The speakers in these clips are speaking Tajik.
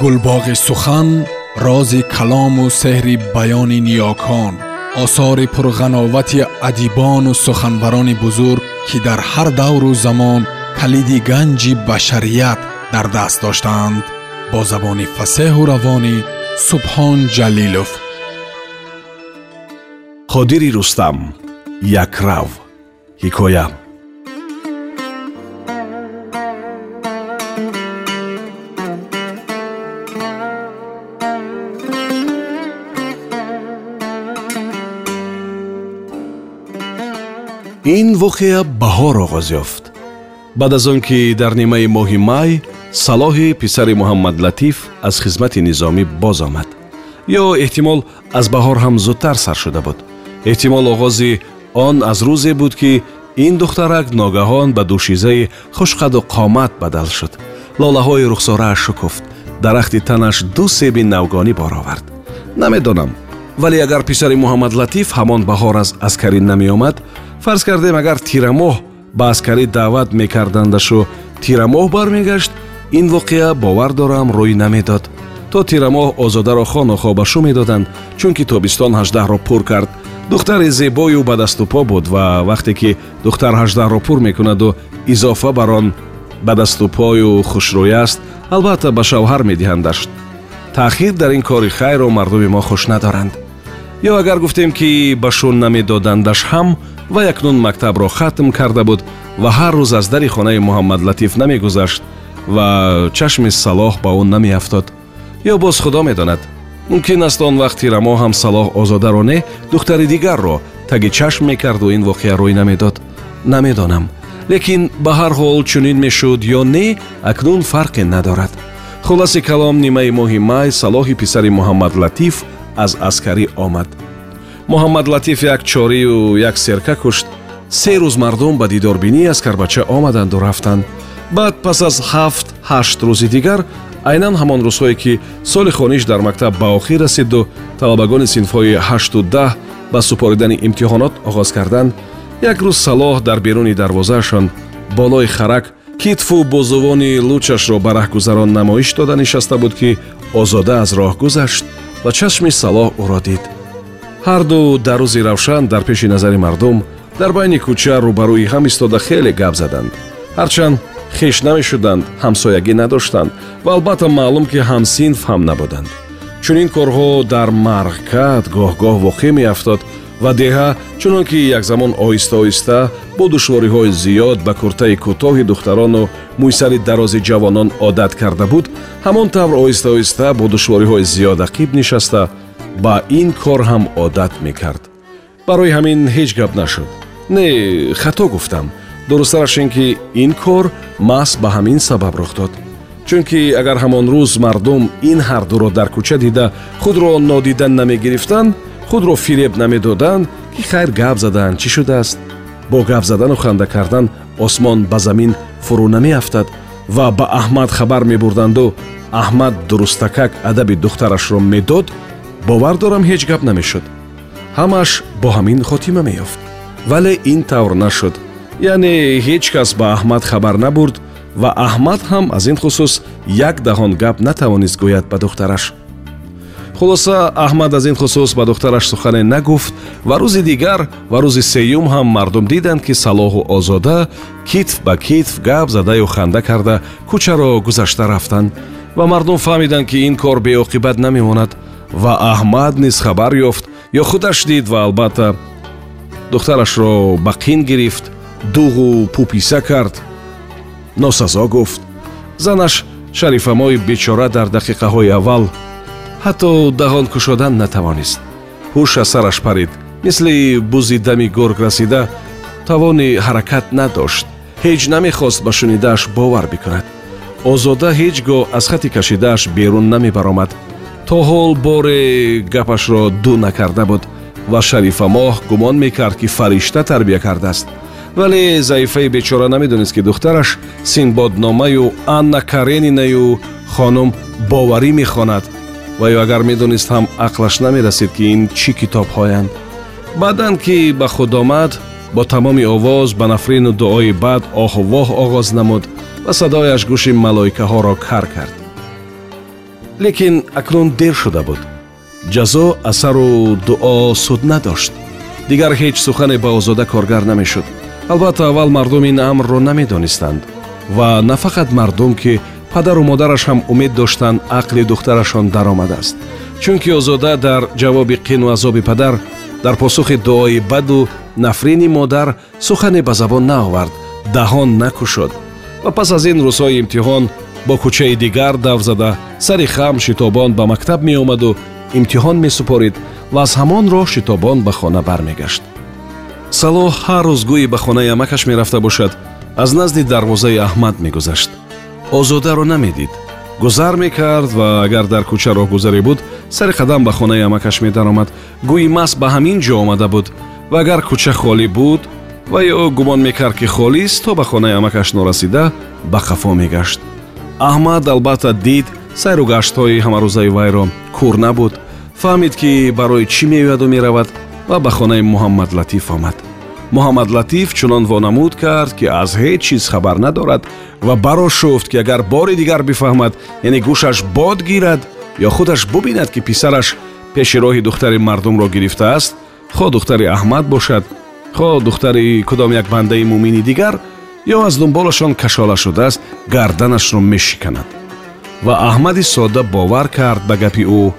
гулбоғи сухан рози калому сеҳри баёни ниёкон осори пурғановати адибону суханбарони бузург ки дар ҳар давру замон калиди ганҷи башарият дар даст доштаанд бо забони фасеҳу равонӣ субҳон ҷалилов. Қодири рустам якрав ҳикоя ин воқеа баҳор оғоз ёфт. Баъд аз он ки дар нимаи моҳи май салоҳи писари муҳаммадлатиф аз хизмати низомӣ боз омад. Ё эҳтимол аз баҳор ҳам зудтар сар шуда буд. Эҳтимол оғози он аз рӯзе буд ки ин духтарак ногаҳон ба душизаи хушқаду қомат бадал шуд. Лолаҳои рухсорааш шукуфт. Дарахти танаш ду себи навгонӣ бор овард. Намедонам вале агар писари муҳаммадлатиф ҳамон баҳор аз аскарӣ намеомад фарз кардем агар тирамоҳ ба аскарӣ даъват мекардандашу тирамоҳ бармегашт ин воқеа бовар дорам рӯй намедод. То тирамоҳ озодаро хонухобашу медоданд чунки тобистон ҳаждаҳро пур кард. Духтари зебою ба даступо буд ва вақте ки духтар ҳаждаҳро пур мекунаду изофа бар он ба даступою хушрӯй аст албатта ба шавҳар медиҳандаш таъхир дар ин кори хайро мардуми мо хуш надоранд ё агар гуфтем ки ба шун намедодандаш ҳам ва якнун мактабро хатм карда буд ва ҳар рӯз аз дари хонаи муҳаммадлатиф намегузашт ва чашми салоҳ ба ӯ намеафтод ё боз худо медонад? Мумкин аст он вақт тирамо ҳам салоҳ озодаро не духтари дигарро таги чашм мекарду ин воқеа рӯй намедод? Намедонам. Лекин ба ҳар ҳол чунин мешуд ё не акнун фарқе надорад. Хулоси калом нимаи моҳи май салоҳи писари муҳаммадлатиф аз аскарӣ омад. Муҳаммадлатиф як чорию як серка кушт. Се рӯз мардум ба дидорбинии аскарбача омаданду рафтанд. Баъд пас аз ҳафт ҳашт рӯзи дигар айнан ҳамон рӯзҳое ки соли хониш дар мактаб ба охир расиду талабагони синфҳои ҳашту даҳ ба супоридани имтиҳонот оғоз карданд як рӯз салоҳ дар беруни дарвозаашон болои харак китфу бозувони лучашро ба раҳгузарон намоиш дода нишаста буд ки озода аз роҳ гузашт ва чашми салоҳ ӯро дид ҳарду дар рӯзи равшан дар пеши назари мардум дар байни кӯча рӯбарӯи ҳам истода хеле гап заданд. Ҳарчанд хеш намешуданд ҳамсоягӣ надоштанд ва албатта маълум ки ҳамсинф ҳам набуданд. Чунин корҳо дар марғкат гоҳ-гоҳ воқеъ меафтод ва деҳа чунон ки якзамон оҳиста оҳиста бо душвориҳои зиёд ба куртаи кӯтоҳи духтарону мӯйсари дарози ҷавонон одат карда буд ҳамон тавр оҳиста оҳиста бо душвориҳои зиёд ақиб нишаста ба ин кор ҳам одат мекард. Барои ҳамин ҳеҷ гап нашуд. Не хато гуфтам. Дурусттараш ин ки ин кор маҳз ба ҳамин сабаб рух дод. Чунки агар ҳамон рӯз мардум ин ҳардуро дар кӯча дида худро нодида намегирифтанд худро фиреб намедоданд ки хайр гап заданд чӣ шудааст? Бо гап задану ханда кардан осмон ба замин фурӯ намеафтад ва ба аҳмад хабар мебурданду. Аҳмад дурустакак адаби духтарашро медод. Бовар дорам ҳеҷ гап намешуд. Ҳамаш бо ҳамин хотима меёфт. Вале ин тавр нашуд. Яъне ҳеҷ кас ба аҳмад хабар набурд ва аҳмад ҳам аз ин хусус як даҳон гап натавонист гӯяд ба духтараш хулоса аҳмад аз ин хусус ба духтараш сухане нагуфт ва рӯзи дигар ва рӯзи сеюм ҳам мардум диданд ки салоҳу озода китф ба китф гап задаю ханда карда кӯчаро гузашта рафтанд ва мардум фаҳмиданд ки ин кор беоқибат намемонад ва аҳмад низ хабар ёфт ё худаш дид ва албатта духтарашро ба қин гирифт дуғу пуписа кард. Носазо гуфт. Занаш шарифамои бечора дар дақиқаҳои аввал ҳатто даҳон кушодан натавонист. ҳуш аз сараш парид мисли бузи дами гург расида тавони ҳаракат надошт. Ҳеҷ намехост ба шунидааш бовар бикунад. Озода ҳеҷ гоҳ аз хати кашидааш берун намебаромад. То ҳол боре гапашро ду накарда буд ва шарифамоҳ гумон мекард ки фаришта тарбия кардааст. Вале заифаи бечора намедонист ки духтараш синбодномаю анна каренинаю хонум боварӣ мехонад ва ё агар медонист ҳам ақлаш намерасид ки ин чӣ китобҳоянд? Баъдан ки ба худ омад бо тамоми овоз ба нафрину дуои баъд оҳувоҳ оғоз намуд ва садояш гӯши малоикаҳоро кар кард. Лекин акнун дер шуда буд. Ҷазо асару дуо суд надошт. Дигар ҳеҷ сухане ба озода коргар намешуд. Албатта аввал мардум ин амрро намедонистанд ва на фақат мардум ки падару модараш ҳам умед доштанд ақли духтарашон даромадааст. Чунки озода дар ҷавоби қину азоби падар дар посухи дуои баду нафрини модар сухане ба забон наовард даҳон накушод. Ва пас аз ин рӯзҳои имтиҳон бо кӯчаи дигар дав зада сари хам шитобон ба мактаб меомаду имтиҳон месупорид ва аз ҳамон роҳ шитобон ба хона бармегашт. Салоҳ ҳар рӯз гӯи ба хонаи амакаш мерафта бошад аз назди дарвозаи аҳмад мегузашт озодаро намедид. Гузар мекард ва агар дар кӯча роҳгузарӣ буд сари қадам ба хонаи амакаш медаромад. Гӯи маҳз ба ҳамин ҷо омада буд. Ва агар кӯча холӣ буд ва ё гумон мекард ки холист то ба хонаи амакаш норасида ба қафо мегашт. Аҳмад албатта дид сайру гаштҳои ҳамарӯзаи вайро кур набуд. Фаҳмид ки барои чӣ меояду меравад ва ба хонаи муҳаммадлатиф омад муҳаммадлатиф чунон вонамуд кард ки аз ҳеҷ чиз хабар надорад ва барошуфт ки агар бори дигар бифаҳмад яъне гӯшаш бод гирад ё худаш бубинад ки писараш пеши роҳи духтари мардумро гирифтааст хо духтари аҳмад бошад хо духтари кудом як бандаи муъмини дигар ё аз дунболашон кашола шудааст гарданашро мешиканад. Ва аҳмади содда бовар кард ба гапи ӯ.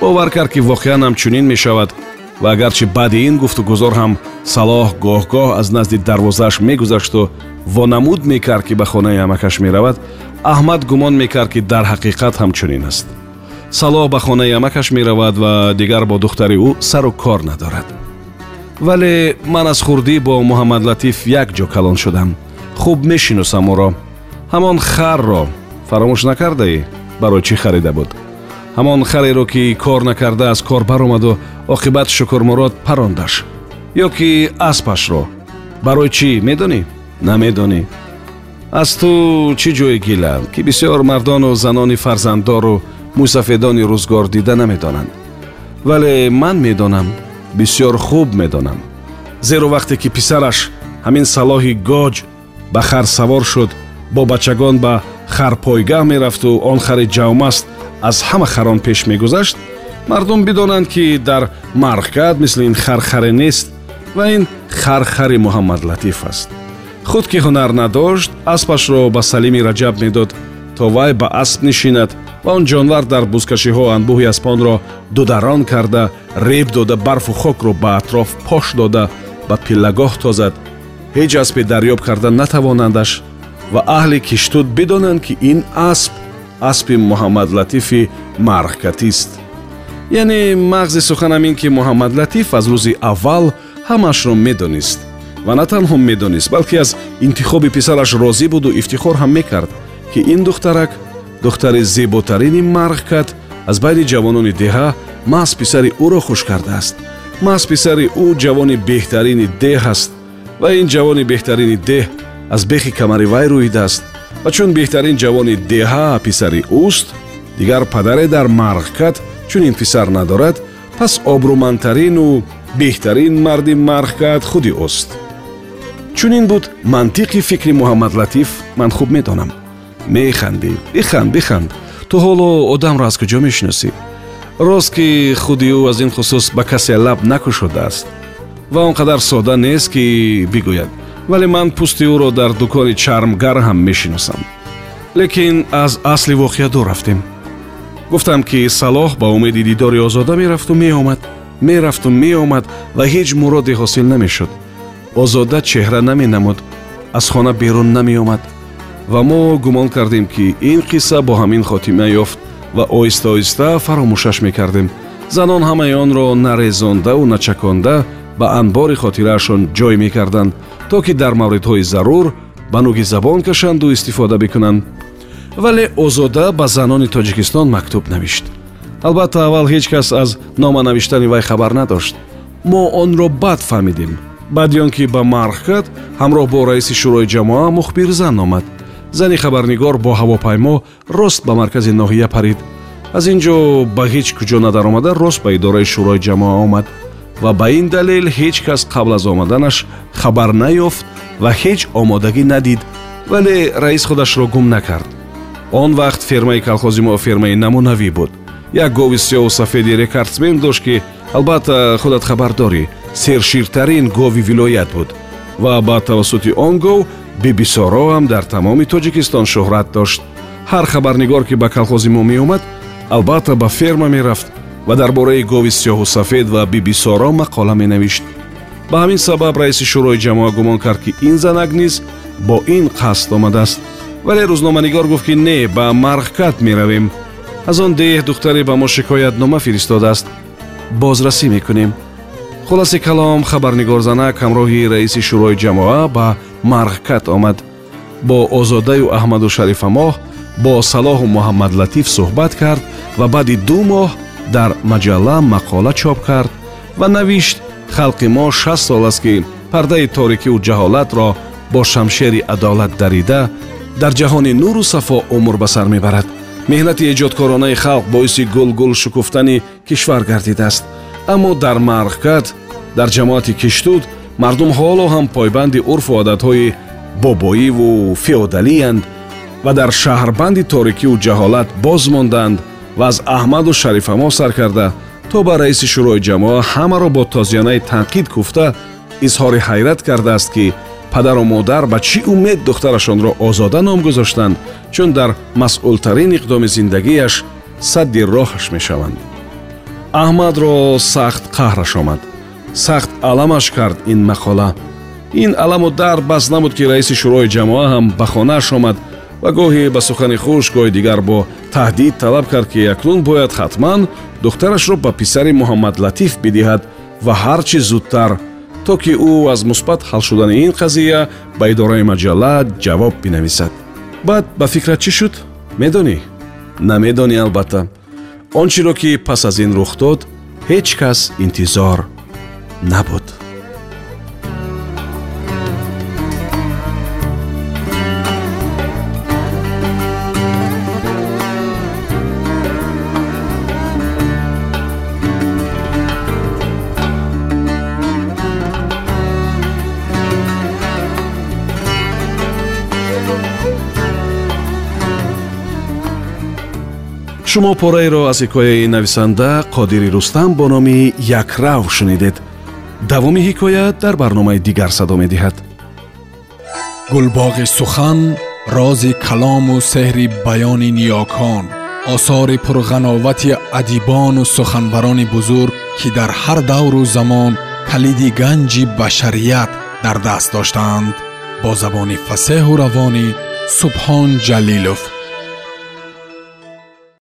Бовар кард ки воқеан ҳам чунин мешавад ва агарчи баъди ин гуфтугузор ҳам салоҳ гоҳ-гоҳ аз назди дарвозааш мегузашту вонамуд мекард ки ба хонаи амакаш меравад аҳмад гумон мекард ки дар ҳақиқат ҳам чунин аст. Салоҳ ба хонаи амакаш меравад ва дигар бо духтари ӯ сару кор надорад. Вале ман аз хурдӣ бо муҳаммадлатиф як ҷо калон шудам. Хуб мешиносам ӯро. Ҳамон харро фаромӯш накардаӣ? Барои чӣ харида буд ҳамон хареро ки кор накарда аз кор баромаду оқибат шукурмурод парондаш. Ё ки аспашро? Барои чӣ? Медонӣ? Намедонӣ. Аз ту чӣ ҷои гила? Ки бисёр мардону занони фарзанддору мӯйсафедони рӯзгор дида намедонанд. Вале ман медонам бисёр хуб медонам. Зеро вақте ки писараш ҳамин салоҳи гоҷ ба хар савор шуд бо бачагон ба харпойгаҳ мерафту он хари ҷавмаст аз ҳама харон пеш мегузашт мардум бидонанд ки дар мархкат мисли ин хархаре нест ва ин хархари муҳаммадлатиф аст. Худ ки ҳунар надошт аспашро ба салими раҷаб медод то вай ба асп нишинад ва он ҷонвар дар бузкашиҳо анбӯҳи аспонро дударон карда реб дода барфу хокро ба атроф пош дода ба пиллагоҳ тозад. Ҳеҷ аспе дарёб карда натавонандаш ва аҳли киштуд бидонанд ки ин асп аспи муҳаммадлатифи мархкатист яъне мағзи суханам ин ки муҳаммадлатиф аз рӯзи аввал ҳамашро медонист. Ва на танҳо медонист балки аз интихоби писараш розӣ буду ифтихор ҳам мекард ки ин духтарак духтари зеботарини мархкат аз байни ҷавонони деҳа маҳз писари ӯро хуш кардааст. Маҳз писари ӯ ҷавони беҳтарини деҳ аст ва ин ҷавони беҳтарини деҳ аз бехи камари вай рӯидааст ва чун беҳтарин ҷавони деҳа писари ӯст дигар падаре дар марғкат чунин писар надорад пас обрӯмандтарину беҳтарин марди марғкат худи ӯст чунин буд мантиқи фикри муҳаммадлатиф ман хуб медонам механдӣ биханд биханд. Ту ҳоло одамро аз куҷо мешиносӣ? Рост ки худи ӯ аз ин хусус ба касе лаб накушодааст. Ва он қадар сода нест ки бигӯяд вале ман пӯсти ӯро дар дукони чармгар ҳам мешиносам. Лекин аз асли воқеа дур рафтем. Гуфтам ки салоҳ ба умеди дидори озода мерафту меомад мерафту меомад ва ҳеҷ муроде ҳосил намешуд. Озода чеҳра наменамуд аз хона берун намеомад ва мо гумон кардем ки ин қисса бо ҳамин хотима ёфт ва оҳиста оҳиста фаромӯшаш мекардем. Занон ҳамаи онро нарезонда ва начаконда ба анбори хотираашон ҷой мекарданд то ки дар мавридҳои зарур ба нуги забон кашанду истифода бикунанд. Вале озода ба занони тоҷикистон мактуб навишт. Албатта аввал ҳеҷ кас аз нома навиштани вай хабар надошт. Мо онро баъд фаҳмидем баъди он ки ба марх кард ҳамроҳ бо раиси шӯрои ҷамоа мухбирзан омад. Зани хабарнигор бо ҳавопаймо рост ба маркази ноҳия парид. Аз ин ҷо ба ҳеҷ куҷо надаромада рост ба идораи шӯрои ҷамоа омад ва ба ин далел ҳеҷ кас қабл аз омаданаш хабар наёфт ва ҳеҷ омодагӣ надид вале раис худашро гум накард. Он вақт фермаи колхози мо фермаи намунавӣ буд. Як гови сиёҳу сафеди рекордсмен дошт ки албатта худат хабар дорӣ серширтарин гови вилоят буд. Ва ба тавассути он гов бибисоро ҳам дар тамоми тоҷикистон шӯҳрат дошт. Ҳар хабарнигор ки ба колхози мо меомад албатта ба ферма мерафт ва дар бораи гови сиёҳу сафед ва бибисоро мақола менавишт. Ба ҳамин сабаб раиси шӯрои ҷамоа гумон кард ки ин занак низ бо ин қасд омадааст. Вале рӯзноманигор гуфт ки не ба марғкат меравем аз он деҳ духтаре ба мо шикоятнома фиристодааст. Бозрасӣ мекунем. Хулоси калом хабарнигорзанак ҳамроҳи раиси шӯрои ҷамоа ба марғкат омад. Бо озодаю аҳмаду шарифамоҳ бо салоҳу муҳаммадлатиф суҳбат кард ва баъди ду моҳ дар маҷалла мақола чоп кард ва навишт халқи мо шаст сол аст ки пардаи торикиву ҷаҳолатро бо шамшери адолат дарида дар ҷаҳони нуру сафо умр ба сар мебарад. Меҳнати эҷодкоронаи халқ боиси гулгул шукуфтани кишвар гардидааст. Аммо дар марғкат дар ҷамоати киштуд мардум ҳоло ҳам пойбанди урфу одатҳои бобоиву феодалиянд ва дар шаҳрбанди торикиву ҷаҳолат боз монданд ва аз аҳмаду шарифамо сар карда то ба раиси шӯрои ҷамоа ҳамаро бо тозянаи танқид гуфта изҳори ҳайрат кардааст ки падару модар ба чӣ умед духтарашонро озода ном гузоштанд чун дар масъултарин иқдоми зиндагиаш садди роҳаш мешаванд. Аҳмадро сахт қаҳраш омад. Сахт аламаш кард ин мақола. Ин аламу дард бас набуд ки раиси шӯрои ҷамоа ҳам ба хонааш омад ва гоҳе ба сухани хуш гоҳи дигар бо таҳдид талаб кард ки акнун бояд ҳатман духтарашро ба писари муҳаммадлатиф бидиҳад ва ҳар чӣ зудтар то ки ӯ аз мусбат ҳал шудани ин қазия ба идораи маҷалла ҷавоб бинависад. Баъд ба фикрат чӣ шуд? Медонӣ? Намедонӣ албатта. Он чиро ки пас аз ин рух дод ҳеҷ кас интизор набуд шумо пораеро аз ҳикояи нависанда қодири рустам бо номи якрав шунидед. Давоми ҳикоя дар барномаи дигар садо медиҳад. Гулбоғи сухан рози калому сеҳри баёни ниёкон осори пурғановати адибону суханбарони бузург ки дар ҳар давру замон калиди ганҷи башарият дар даст доштаанд бо забони фасеҳу равонӣ субҳон ҷалилов